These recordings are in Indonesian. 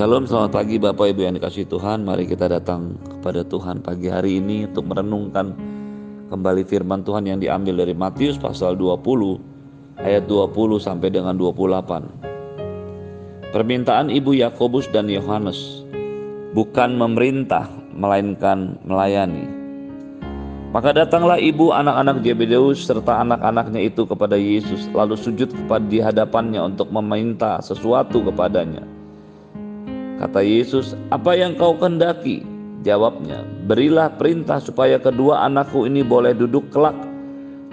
Shalom, selamat pagi Bapak Ibu yang dikasih Tuhan. Mari kita datang kepada Tuhan pagi hari ini untuk merenungkan kembali firman Tuhan yang diambil dari Matius pasal 20 ayat 20 sampai dengan 28. Permintaan Ibu Yakobus dan Yohanes bukan memerintah melainkan melayani. Maka datanglah ibu anak-anak Zebedeus serta anak-anaknya itu kepada Yesus lalu sujud kepada di hadapannya untuk meminta sesuatu kepadanya. Kata Yesus, "Apa yang kau kendaki?" Jawabnya, "Berilah perintah supaya kedua anakku ini boleh duduk kelak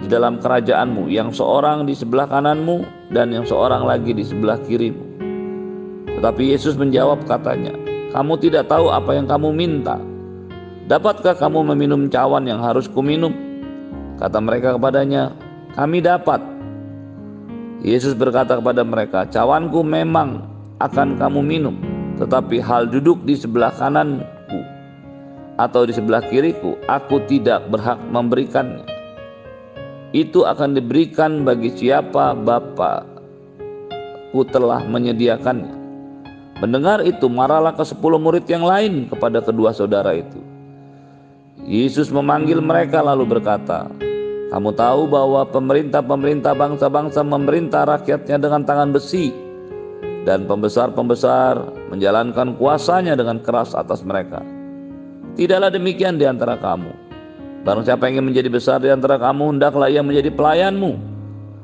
di dalam kerajaanmu, yang seorang di sebelah kananmu dan yang seorang lagi di sebelah kirimu." Tetapi Yesus menjawab katanya, "Kamu tidak tahu apa yang kamu minta. Dapatkah kamu meminum cawan yang harus kuminum?" Kata mereka kepadanya, "Kami dapat." Yesus berkata kepada mereka, "Cawanku memang akan kamu minum, tetapi hal duduk di sebelah kananku atau di sebelah kiriku, aku tidak berhak memberikannya. Itu akan diberikan bagi siapa Bapakku telah menyediakannya. Mendengar itu, marahlah ke sepuluh murid yang lain kepada kedua saudara itu. Yesus memanggil mereka lalu berkata, Kamu tahu bahwa pemerintah-pemerintah bangsa-bangsa memerintah rakyatnya dengan tangan besi, dan pembesar-pembesar menjalankan kuasanya dengan keras atas mereka. Tidaklah demikian di antara kamu. Barang siapa ingin menjadi besar di antara kamu, hendaklah ia menjadi pelayanmu.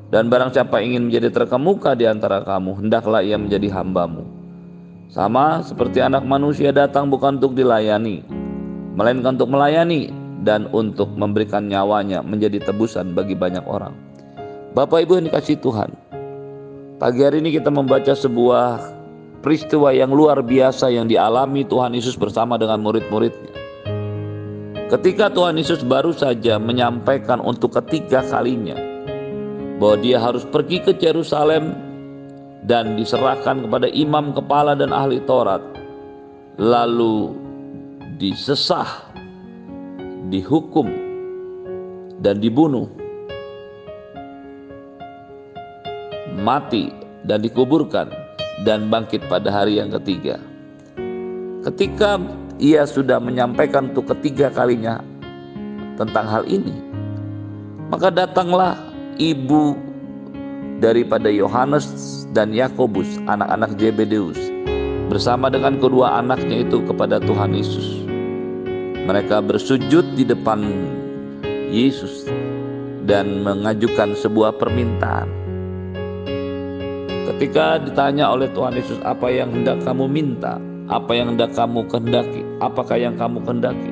Dan barang siapa ingin menjadi terkemuka di antara kamu, hendaklah ia menjadi hambamu. Sama seperti anak manusia datang bukan untuk dilayani, melainkan untuk melayani dan untuk memberikan nyawanya menjadi tebusan bagi banyak orang. Bapak Ibu yang dikasih Tuhan, Pagi hari ini kita membaca sebuah peristiwa yang luar biasa yang dialami Tuhan Yesus bersama dengan murid-muridnya. Ketika Tuhan Yesus baru saja menyampaikan untuk ketiga kalinya bahwa dia harus pergi ke Yerusalem dan diserahkan kepada imam kepala dan ahli Taurat, lalu disesah, dihukum, dan dibunuh mati dan dikuburkan dan bangkit pada hari yang ketiga. Ketika ia sudah menyampaikan untuk ketiga kalinya tentang hal ini, maka datanglah ibu daripada Yohanes dan Yakobus, anak-anak Zebedeus, bersama dengan kedua anaknya itu kepada Tuhan Yesus. Mereka bersujud di depan Yesus dan mengajukan sebuah permintaan Ketika ditanya oleh Tuhan Yesus apa yang hendak kamu minta, apa yang hendak kamu kehendaki, apakah yang kamu kehendaki?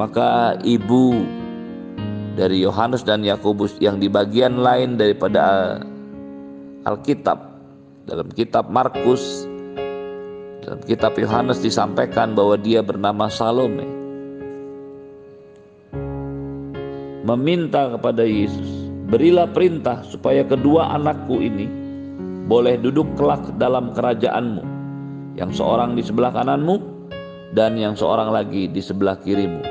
Maka ibu dari Yohanes dan Yakobus yang di bagian lain daripada Alkitab dalam kitab Markus dalam kitab Yohanes disampaikan bahwa dia bernama Salome. Meminta kepada Yesus berilah perintah supaya kedua anakku ini boleh duduk kelak dalam kerajaanmu, yang seorang di sebelah kananmu dan yang seorang lagi di sebelah kirimu.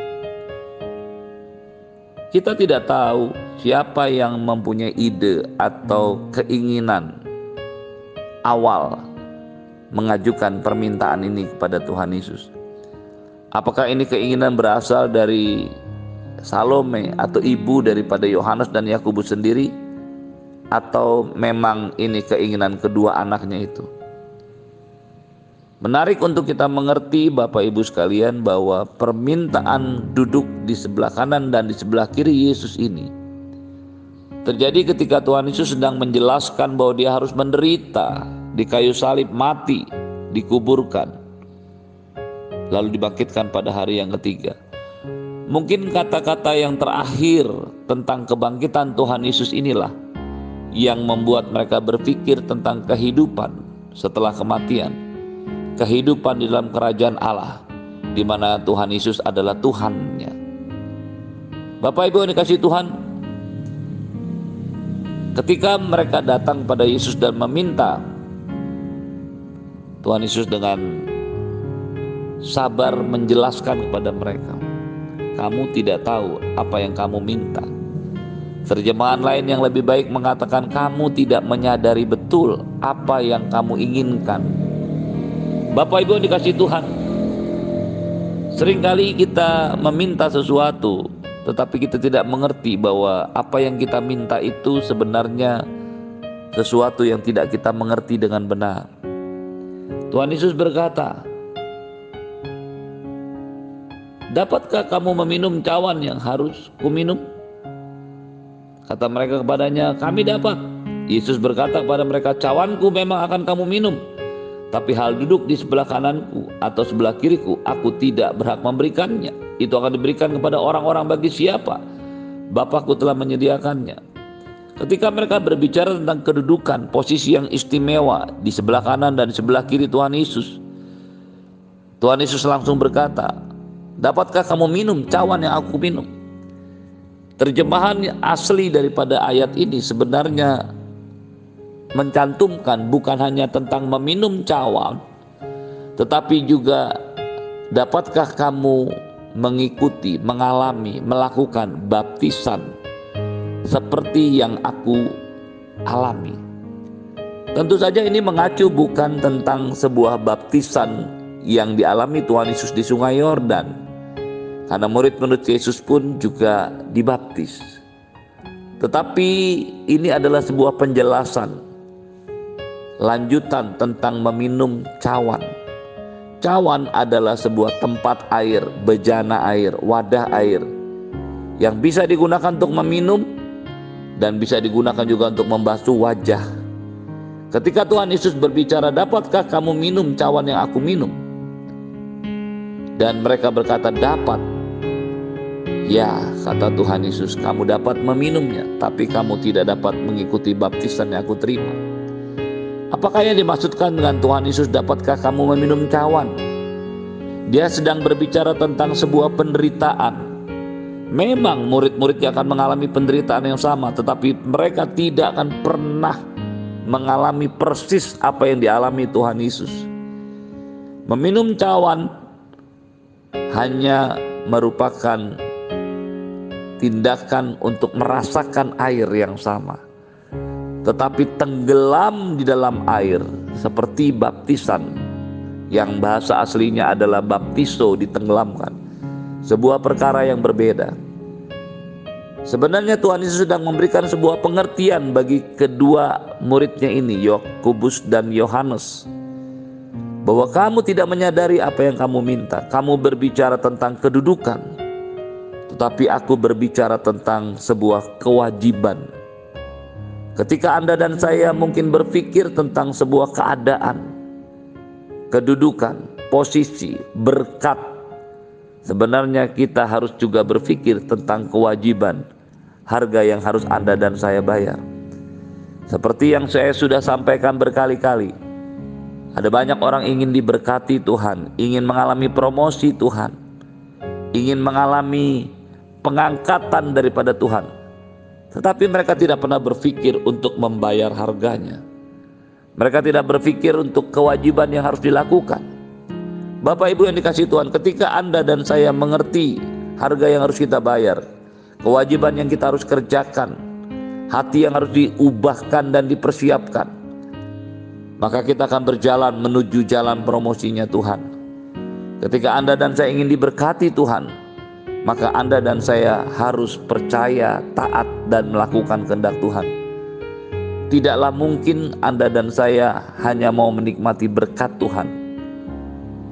Kita tidak tahu siapa yang mempunyai ide atau keinginan awal mengajukan permintaan ini kepada Tuhan Yesus. Apakah ini keinginan berasal dari Salome atau ibu daripada Yohanes dan Yakobus sendiri? Atau memang ini keinginan kedua anaknya itu. Menarik untuk kita mengerti Bapak Ibu sekalian bahwa permintaan duduk di sebelah kanan dan di sebelah kiri Yesus ini terjadi ketika Tuhan Yesus sedang menjelaskan bahwa dia harus menderita di kayu salib mati, dikuburkan, lalu dibangkitkan pada hari yang ketiga. Mungkin kata-kata yang terakhir tentang kebangkitan Tuhan Yesus inilah yang membuat mereka berpikir tentang kehidupan setelah kematian, kehidupan di dalam kerajaan Allah, di mana Tuhan Yesus adalah Tuhannya. Bapak Ibu yang dikasih Tuhan, ketika mereka datang pada Yesus dan meminta, Tuhan Yesus dengan sabar menjelaskan kepada mereka, "Kamu tidak tahu apa yang kamu minta." Terjemahan lain yang lebih baik mengatakan kamu tidak menyadari betul apa yang kamu inginkan. Bapak Ibu yang dikasih Tuhan, sering kali kita meminta sesuatu, tetapi kita tidak mengerti bahwa apa yang kita minta itu sebenarnya sesuatu yang tidak kita mengerti dengan benar. Tuhan Yesus berkata, Dapatkah kamu meminum cawan yang harus kuminum? Kata mereka kepadanya, kami dapat. Yesus berkata kepada mereka, cawanku memang akan kamu minum. Tapi hal duduk di sebelah kananku atau sebelah kiriku, aku tidak berhak memberikannya. Itu akan diberikan kepada orang-orang bagi siapa? Bapakku telah menyediakannya. Ketika mereka berbicara tentang kedudukan, posisi yang istimewa di sebelah kanan dan di sebelah kiri Tuhan Yesus, Tuhan Yesus langsung berkata, Dapatkah kamu minum cawan yang aku minum? Terjemahan asli daripada ayat ini sebenarnya mencantumkan bukan hanya tentang meminum cawan, tetapi juga dapatkah kamu mengikuti, mengalami, melakukan baptisan seperti yang aku alami. Tentu saja ini mengacu bukan tentang sebuah baptisan yang dialami Tuhan Yesus di Sungai Yordan, karena murid-murid Yesus pun juga dibaptis. Tetapi ini adalah sebuah penjelasan lanjutan tentang meminum cawan. Cawan adalah sebuah tempat air, bejana air, wadah air yang bisa digunakan untuk meminum dan bisa digunakan juga untuk membasuh wajah. Ketika Tuhan Yesus berbicara, "Dapatkah kamu minum cawan yang aku minum?" Dan mereka berkata, "Dapat." Ya, kata Tuhan Yesus, kamu dapat meminumnya, tapi kamu tidak dapat mengikuti baptisan yang aku terima. Apakah yang dimaksudkan dengan Tuhan Yesus dapatkah kamu meminum cawan? Dia sedang berbicara tentang sebuah penderitaan. Memang murid-muridnya akan mengalami penderitaan yang sama, tetapi mereka tidak akan pernah mengalami persis apa yang dialami Tuhan Yesus. Meminum cawan hanya merupakan tindakan untuk merasakan air yang sama, tetapi tenggelam di dalam air seperti baptisan yang bahasa aslinya adalah baptiso ditenggelamkan. Sebuah perkara yang berbeda. Sebenarnya Tuhan Yesus sedang memberikan sebuah pengertian bagi kedua muridnya ini, Yakobus dan Yohanes. Bahwa kamu tidak menyadari apa yang kamu minta. Kamu berbicara tentang kedudukan, tetapi aku berbicara tentang sebuah kewajiban. Ketika Anda dan saya mungkin berpikir tentang sebuah keadaan, kedudukan, posisi, berkat, sebenarnya kita harus juga berpikir tentang kewajiban, harga yang harus Anda dan saya bayar. Seperti yang saya sudah sampaikan berkali-kali, ada banyak orang ingin diberkati Tuhan, ingin mengalami promosi Tuhan, ingin mengalami pengangkatan daripada Tuhan. Tetapi mereka tidak pernah berpikir untuk membayar harganya. Mereka tidak berpikir untuk kewajiban yang harus dilakukan. Bapak Ibu yang dikasih Tuhan, ketika Anda dan saya mengerti harga yang harus kita bayar, kewajiban yang kita harus kerjakan, hati yang harus diubahkan dan dipersiapkan, maka kita akan berjalan menuju jalan promosinya Tuhan. Ketika Anda dan saya ingin diberkati Tuhan, maka Anda dan saya harus percaya, taat, dan melakukan kehendak Tuhan. Tidaklah mungkin Anda dan saya hanya mau menikmati berkat Tuhan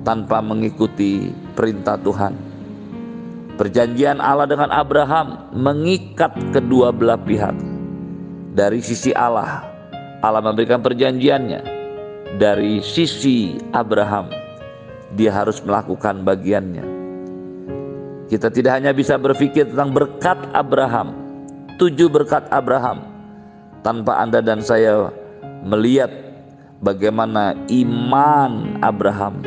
tanpa mengikuti perintah Tuhan. Perjanjian Allah dengan Abraham mengikat kedua belah pihak. Dari sisi Allah, Allah memberikan perjanjiannya. Dari sisi Abraham, dia harus melakukan bagiannya. Kita tidak hanya bisa berpikir tentang berkat Abraham, tujuh berkat Abraham, tanpa Anda dan saya melihat bagaimana iman Abraham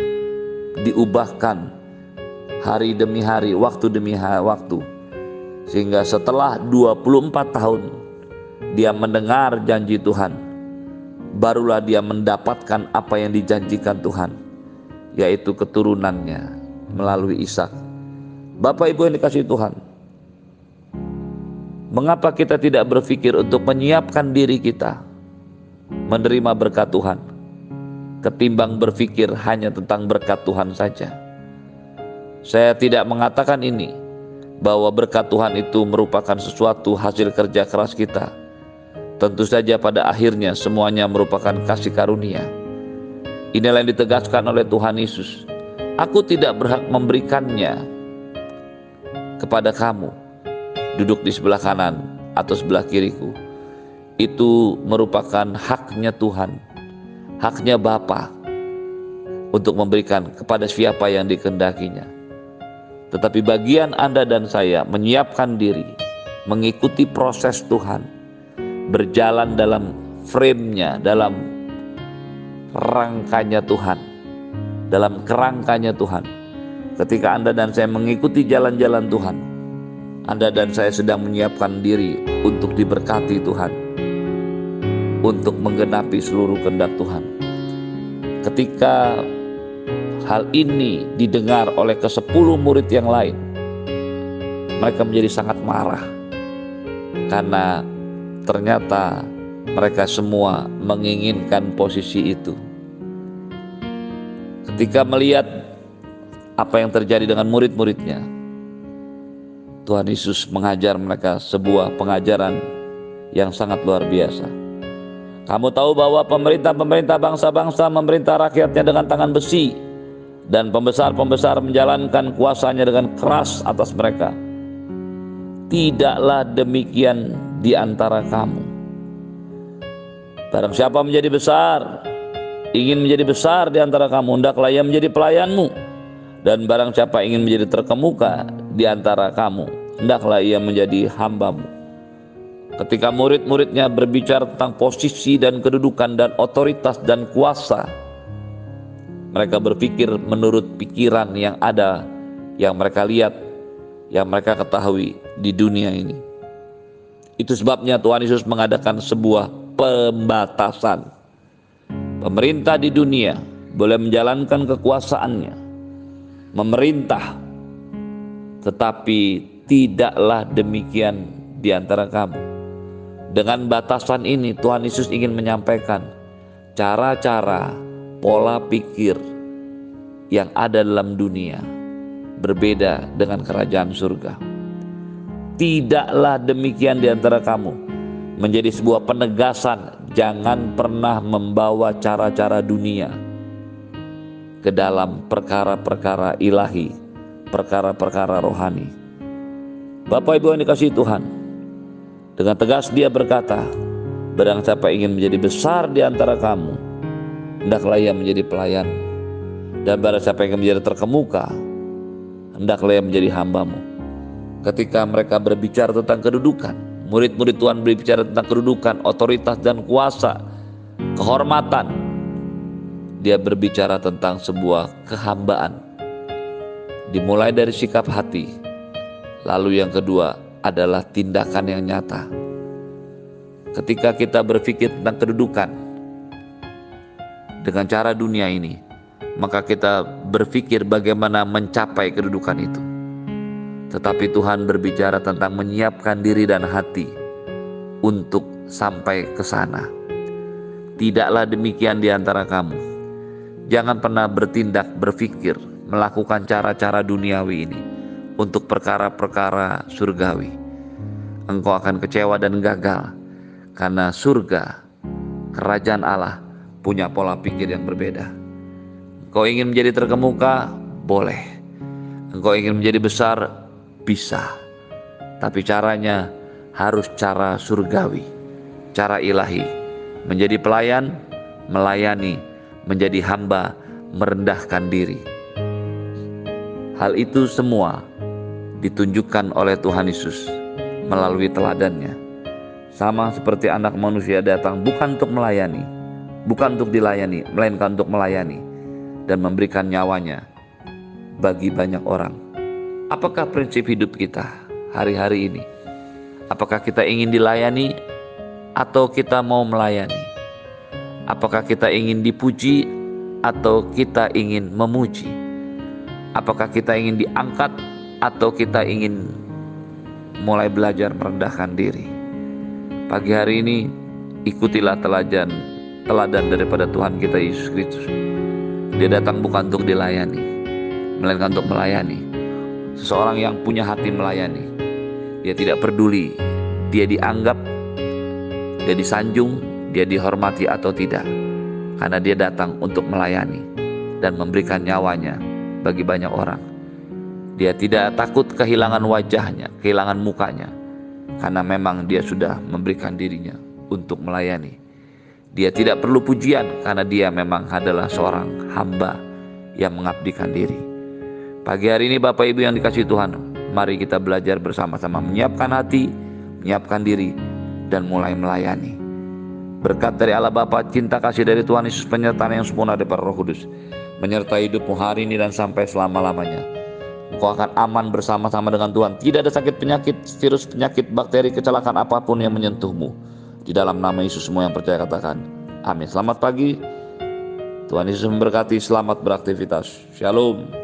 diubahkan hari demi hari, waktu demi waktu. Sehingga setelah 24 tahun dia mendengar janji Tuhan, barulah dia mendapatkan apa yang dijanjikan Tuhan, yaitu keturunannya melalui Ishak. Bapak Ibu yang dikasih Tuhan, mengapa kita tidak berpikir untuk menyiapkan diri kita menerima berkat Tuhan? ketimbang berpikir hanya tentang berkat Tuhan saja. Saya tidak mengatakan ini bahwa berkat Tuhan itu merupakan sesuatu hasil kerja keras kita. Tentu saja pada akhirnya semuanya merupakan kasih karunia. Inilah yang ditegaskan oleh Tuhan Yesus. Aku tidak berhak memberikannya kepada kamu. Duduk di sebelah kanan atau sebelah kiriku. Itu merupakan haknya Tuhan haknya Bapa untuk memberikan kepada siapa yang dikendakinya. Tetapi bagian Anda dan saya menyiapkan diri, mengikuti proses Tuhan, berjalan dalam frame-nya, dalam rangkanya Tuhan, dalam kerangkanya Tuhan. Ketika Anda dan saya mengikuti jalan-jalan Tuhan, Anda dan saya sedang menyiapkan diri untuk diberkati Tuhan untuk menggenapi seluruh kehendak Tuhan. Ketika hal ini didengar oleh ke sepuluh murid yang lain, mereka menjadi sangat marah karena ternyata mereka semua menginginkan posisi itu. Ketika melihat apa yang terjadi dengan murid-muridnya, Tuhan Yesus mengajar mereka sebuah pengajaran yang sangat luar biasa kamu tahu bahwa pemerintah-pemerintah bangsa-bangsa memerintah rakyatnya dengan tangan besi dan pembesar-pembesar menjalankan kuasanya dengan keras atas mereka. Tidaklah demikian di antara kamu. Barang siapa menjadi besar, ingin menjadi besar di antara kamu, hendaklah ia menjadi pelayanmu. Dan barang siapa ingin menjadi terkemuka di antara kamu, hendaklah ia menjadi hambamu. Ketika murid-muridnya berbicara tentang posisi dan kedudukan dan otoritas dan kuasa, mereka berpikir menurut pikiran yang ada, yang mereka lihat, yang mereka ketahui di dunia ini. Itu sebabnya Tuhan Yesus mengadakan sebuah pembatasan. Pemerintah di dunia boleh menjalankan kekuasaannya, memerintah, tetapi tidaklah demikian di antara kamu. Dengan batasan ini Tuhan Yesus ingin menyampaikan cara-cara pola pikir yang ada dalam dunia berbeda dengan kerajaan surga. Tidaklah demikian di antara kamu menjadi sebuah penegasan. Jangan pernah membawa cara-cara dunia ke dalam perkara-perkara ilahi, perkara-perkara rohani. Bapak Ibu yang dikasih Tuhan, dengan tegas dia berkata, Barang siapa ingin menjadi besar di antara kamu, hendaklah ia menjadi pelayan. Dan barang siapa ingin menjadi terkemuka, hendaklah ia menjadi hambamu. Ketika mereka berbicara tentang kedudukan, murid-murid Tuhan berbicara tentang kedudukan, otoritas dan kuasa, kehormatan. Dia berbicara tentang sebuah kehambaan. Dimulai dari sikap hati. Lalu yang kedua, adalah tindakan yang nyata. Ketika kita berpikir tentang kedudukan dengan cara dunia ini, maka kita berpikir bagaimana mencapai kedudukan itu. Tetapi Tuhan berbicara tentang menyiapkan diri dan hati untuk sampai ke sana. Tidaklah demikian di antara kamu. Jangan pernah bertindak, berpikir, melakukan cara-cara duniawi ini untuk perkara-perkara surgawi. Engkau akan kecewa dan gagal karena surga, kerajaan Allah punya pola pikir yang berbeda. Engkau ingin menjadi terkemuka, boleh. Engkau ingin menjadi besar, bisa. Tapi caranya harus cara surgawi, cara ilahi. Menjadi pelayan, melayani, menjadi hamba, merendahkan diri. Hal itu semua ditunjukkan oleh Tuhan Yesus melalui teladannya. Sama seperti anak manusia datang bukan untuk melayani, bukan untuk dilayani, melainkan untuk melayani dan memberikan nyawanya bagi banyak orang. Apakah prinsip hidup kita hari-hari ini? Apakah kita ingin dilayani atau kita mau melayani? Apakah kita ingin dipuji atau kita ingin memuji? Apakah kita ingin diangkat atau kita ingin mulai belajar merendahkan diri. Pagi hari ini ikutilah teladan teladan daripada Tuhan kita Yesus Kristus. Dia datang bukan untuk dilayani, melainkan untuk melayani. Seseorang yang punya hati melayani. Dia tidak peduli dia dianggap, dia disanjung, dia dihormati atau tidak. Karena dia datang untuk melayani dan memberikan nyawanya bagi banyak orang. Dia tidak takut kehilangan wajahnya, kehilangan mukanya, karena memang dia sudah memberikan dirinya untuk melayani. Dia tidak perlu pujian karena dia memang adalah seorang hamba yang mengabdikan diri. Pagi hari ini Bapak Ibu yang dikasih Tuhan, mari kita belajar bersama-sama menyiapkan hati, menyiapkan diri, dan mulai melayani. Berkat dari Allah Bapa, cinta kasih dari Tuhan Yesus, penyertaan yang sempurna dari Roh Kudus, menyertai hidupmu hari ini dan sampai selama-lamanya. Engkau akan aman bersama-sama dengan Tuhan. Tidak ada sakit penyakit, virus penyakit, bakteri, kecelakaan apa pun yang menyentuhmu di dalam nama Yesus semua yang percaya katakan amin. Selamat pagi. Tuhan Yesus memberkati. Selamat beraktivitas. Shalom.